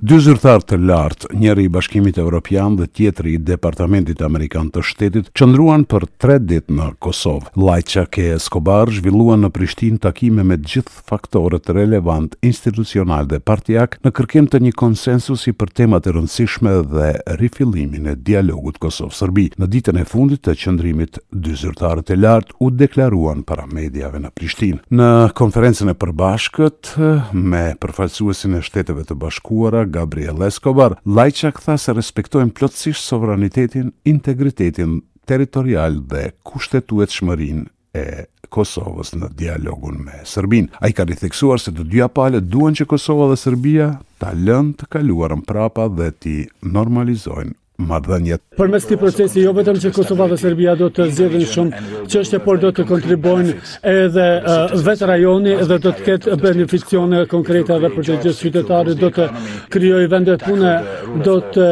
Dy zyrtarë të lartë, njëri i Bashkimit Evropian dhe tjetri i Departamentit Amerikan të Shtetit, qëndruan për tre ditë në Kosovë. Lajçak e Escobar zhvilluan në Prishtinë takime me gjithë faktorët relevantë institucionalë dhe partiakë në kërkim të një konsensusi për temat e rëndësishme dhe rifillimin e dialogut Kosovë-Serbi. Në ditën e fundit të qëndrimit, dy zyrtarët e lartë u deklaruan para mediave në Prishtinë. Në konferencën e përbashkët me përfaqësuesin e Shteteve të Bashkuara, Gabriel Escobar, Lajçak tha se respektojnë plotësisht sovranitetin, integritetin territorial dhe kushtetuetshmërinë e Kosovës në dialogun me Serbinë. Ai ka ritheksuar se të dyja palët duan që Kosova dhe Serbia ta lënë të kaluarën prapa dhe t'i normalizojnë marrëdhëniet. Përmes këtij procesi jo vetëm që Kosova dhe Serbia do të zgjidhin shumë çështje, por do të kontribuojnë edhe vetë rajoni dhe do të ketë beneficione konkrete edhe për të gjithë qytetarët, do të krijojë vende pune, do të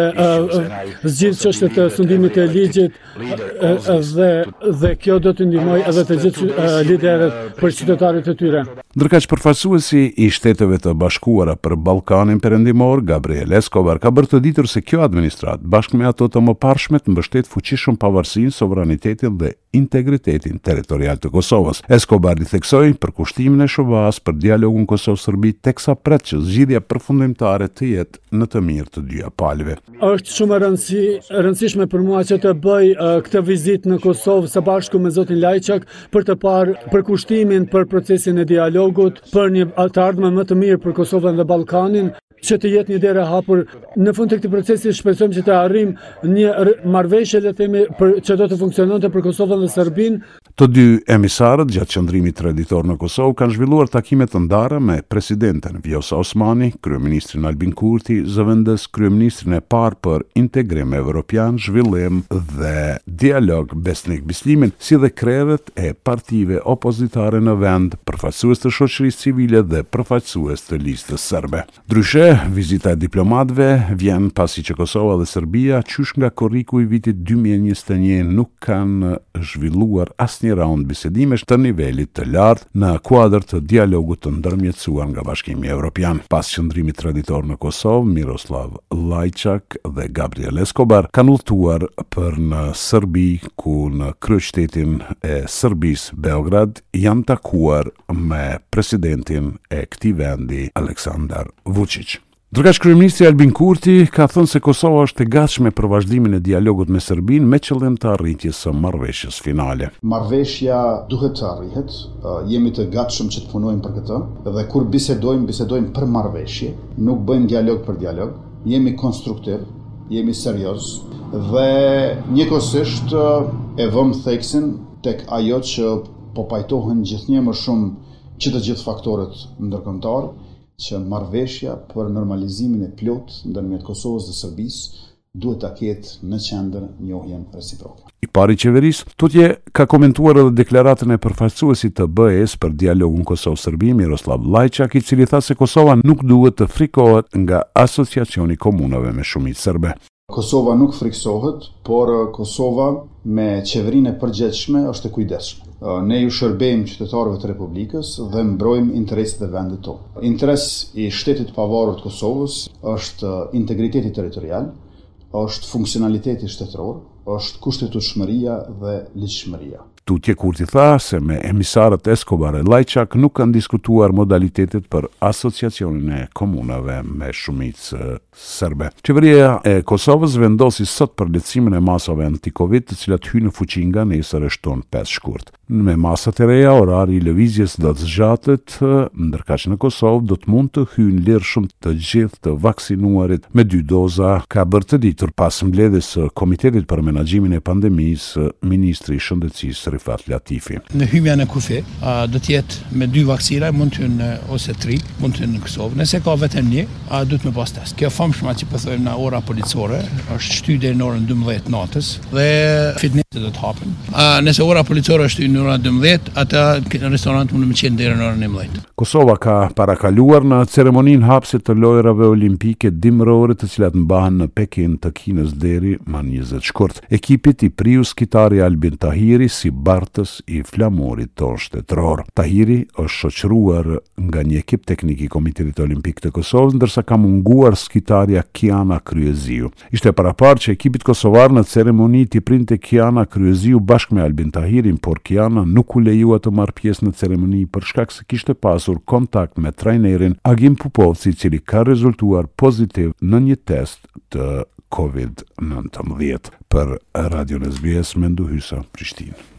zgjidhë çështje të sundimit të ligjit, dhe kjo do të ndihmojë edhe të gjithë liderët për qytetarët e tyre. Ndërkaq përfaqësuesi i Shteteve të Bashkuara për Ballkanin Perëndimor, Gabriel Escobar, ka bërë të ditur se kjo administratë, bashkë me ato të mëparshmet, mbështet fuqishëm pavarësinë, sovranitetin dhe integritetin territorial të Kosovës. Escobari theksoi përkushtimin e SHBA-s për dialogun Kosovë-Serbi teksa pret që zgjidhja përfundimtare të jetë në të mirë të dyja palëve. Është shumë e rëndësi, rëndësishme për mua që të bëj këtë vizitë në Kosovë së bashku me zotin Lajçak për të parë përkushtimin për procesin e dialogut për një të ardhme më të mirë për Kosovën dhe Ballkanin që të jetë një derë e hapur në fund të këtij procesi shpresojmë që të arrijmë një marrëveshje le të themi që do të funksiononte për Kosovën dhe Serbinë Të dy emisarët gjatë qëndrimit treditor në Kosovë kanë zhvilluar takime të ndara me presidenten Vjosa Osmani, kryeministrin Albin Kurti, zëvendëskryeministrin e parë për Integrim Evropian, Zhvillim dhe Dialog Besnik Bislimin, si dhe krerët e partive opozitare në vend, përfaqësues të shoqërisë civile dhe përfaqësues të Listës Serbe. Ndryshe, vizita e diplomatëve vjen pasi që Kosova dhe Serbia qysh nga korriku i vitit dy mijë e njëzet e një nuk kanë zhvilluar asnjë raund bisedimesh të nivelit të lartë në kuadër të dialogut të ndërmjetësuar nga Bashkimi Evropian. Pas qëndrimit treditor në Kosovë, Miroslav Lajçak dhe Gabriel Escobar kanë udhëtuar për në Serbi, ku në kryeqytetin e Serbisë, Beograd, janë takuar me presidentin e këtij vendi, Aleksandar Vuçiq. Ndërkaq kryeministri Albin Kurti ka thënë se Kosova është e gatshme për vazhdimin e dialogut me Serbinë me qëllim të arritjes së marrëveshjes finale. Marrëveshja duhet të arrihet, jemi të gatshëm që të punojmë për këtë dhe kur bisedojmë, bisedojmë për marrëveshje, nuk bëjmë dialog për dialog, jemi konstruktiv, jemi serioz dhe njëkohësisht e vëmë theksin tek ajo që po pajtohen gjithnjë e më shumë që të gjithë faktorët ndërkombëtarë, që marrëveshja për normalizimin e plotë ndërmjet Kosovës dhe Serbisë duhet ta ketë në qendër njohjen reciproke. I pari i qeverisë, tutje, ka komentuar edhe deklaratën e përfaqësuesit të BE-së për dialogun Kosovë-Serbi, Miroslav Lajçak, i cili tha se Kosova nuk duhet të frikohet nga Asociacioni i Komunave me Shumicë Serbe. Kosova nuk frikësohet, por Kosova me qeverinë e përgjegjshme është e kujdesshme. Ne ju shërbejmë qytetarëve të Republikës dhe mbrojmë interesat e vendit tonë. Interes i shtetit të pavarur të Kosovës është integriteti territorial, është funksionaliteti shtetëror, është kushtetutshmëria dhe ligjshmëria. Tutje Kurti tha se me emisarët Escobar e Lajçak nuk kanë diskutuar modalitetet për Asociacionin e Komunave me Shumicë. serbe. Qeveria e Kosovës vendosi sot për lehtësimin e masave anti-Covid, të cilat hyjnë në fuqi nga nesër e shtunë pesë shkurt. Me masat e reja, orari i lëvizjes do të zgjatet, ndërkaq në Kosovë do të mund të hyjnë lirshëm të gjithë të vaksinuarit me dy doza, ka bërë të ditur pas mbledhjes së Komitetit për Menaxhimin e Pandemisë, ministri i Shëndetësisë, Rifat Latifi. Hymja në kufi, do të jetë me dy vaksina, mund të hyjnë ose tri, mund të hyjnë në Kosovë. Nëse ka vetëm një, A duhet me pas test? Kjo famshma që po thonë ora policore është shty deri në orën 12 të natës dhe fitneset do të hapen. A nëse ora policore është shty në orën 12, atëherë restorantet mund me qenë deri në orën 11. Kosova ka parakaluar në ceremoninë hapëse të Lojërave Olimpike Dimërore të cilat mbahen në Pekin të Kinës deri më njëzet shkurt. Ekipit i priu skitari Albin Tahiri si bartës i flamurit tonë shtetëror. Tahiri është shoqëruar nga një ekip teknik i Komitetit Olimpik të Kosovës, ndërsa ka munguar skitarja Kiana Kryeziu. Ishte e paraparë që ekipit kosovar në ceremoni t'i printe Kiana Kryeziu bashkë me Albin Tahirin, por Kiana nuk u lejua të marrë pjesë në ceremoni për shkak se kishte pasur kontakt me trajnerin Agim Pupovci i cili ka rezultuar pozitiv në një test të Covid nëntëmbëdhjetë. Për Radion SBS Mendu Hysa, Prishtinë.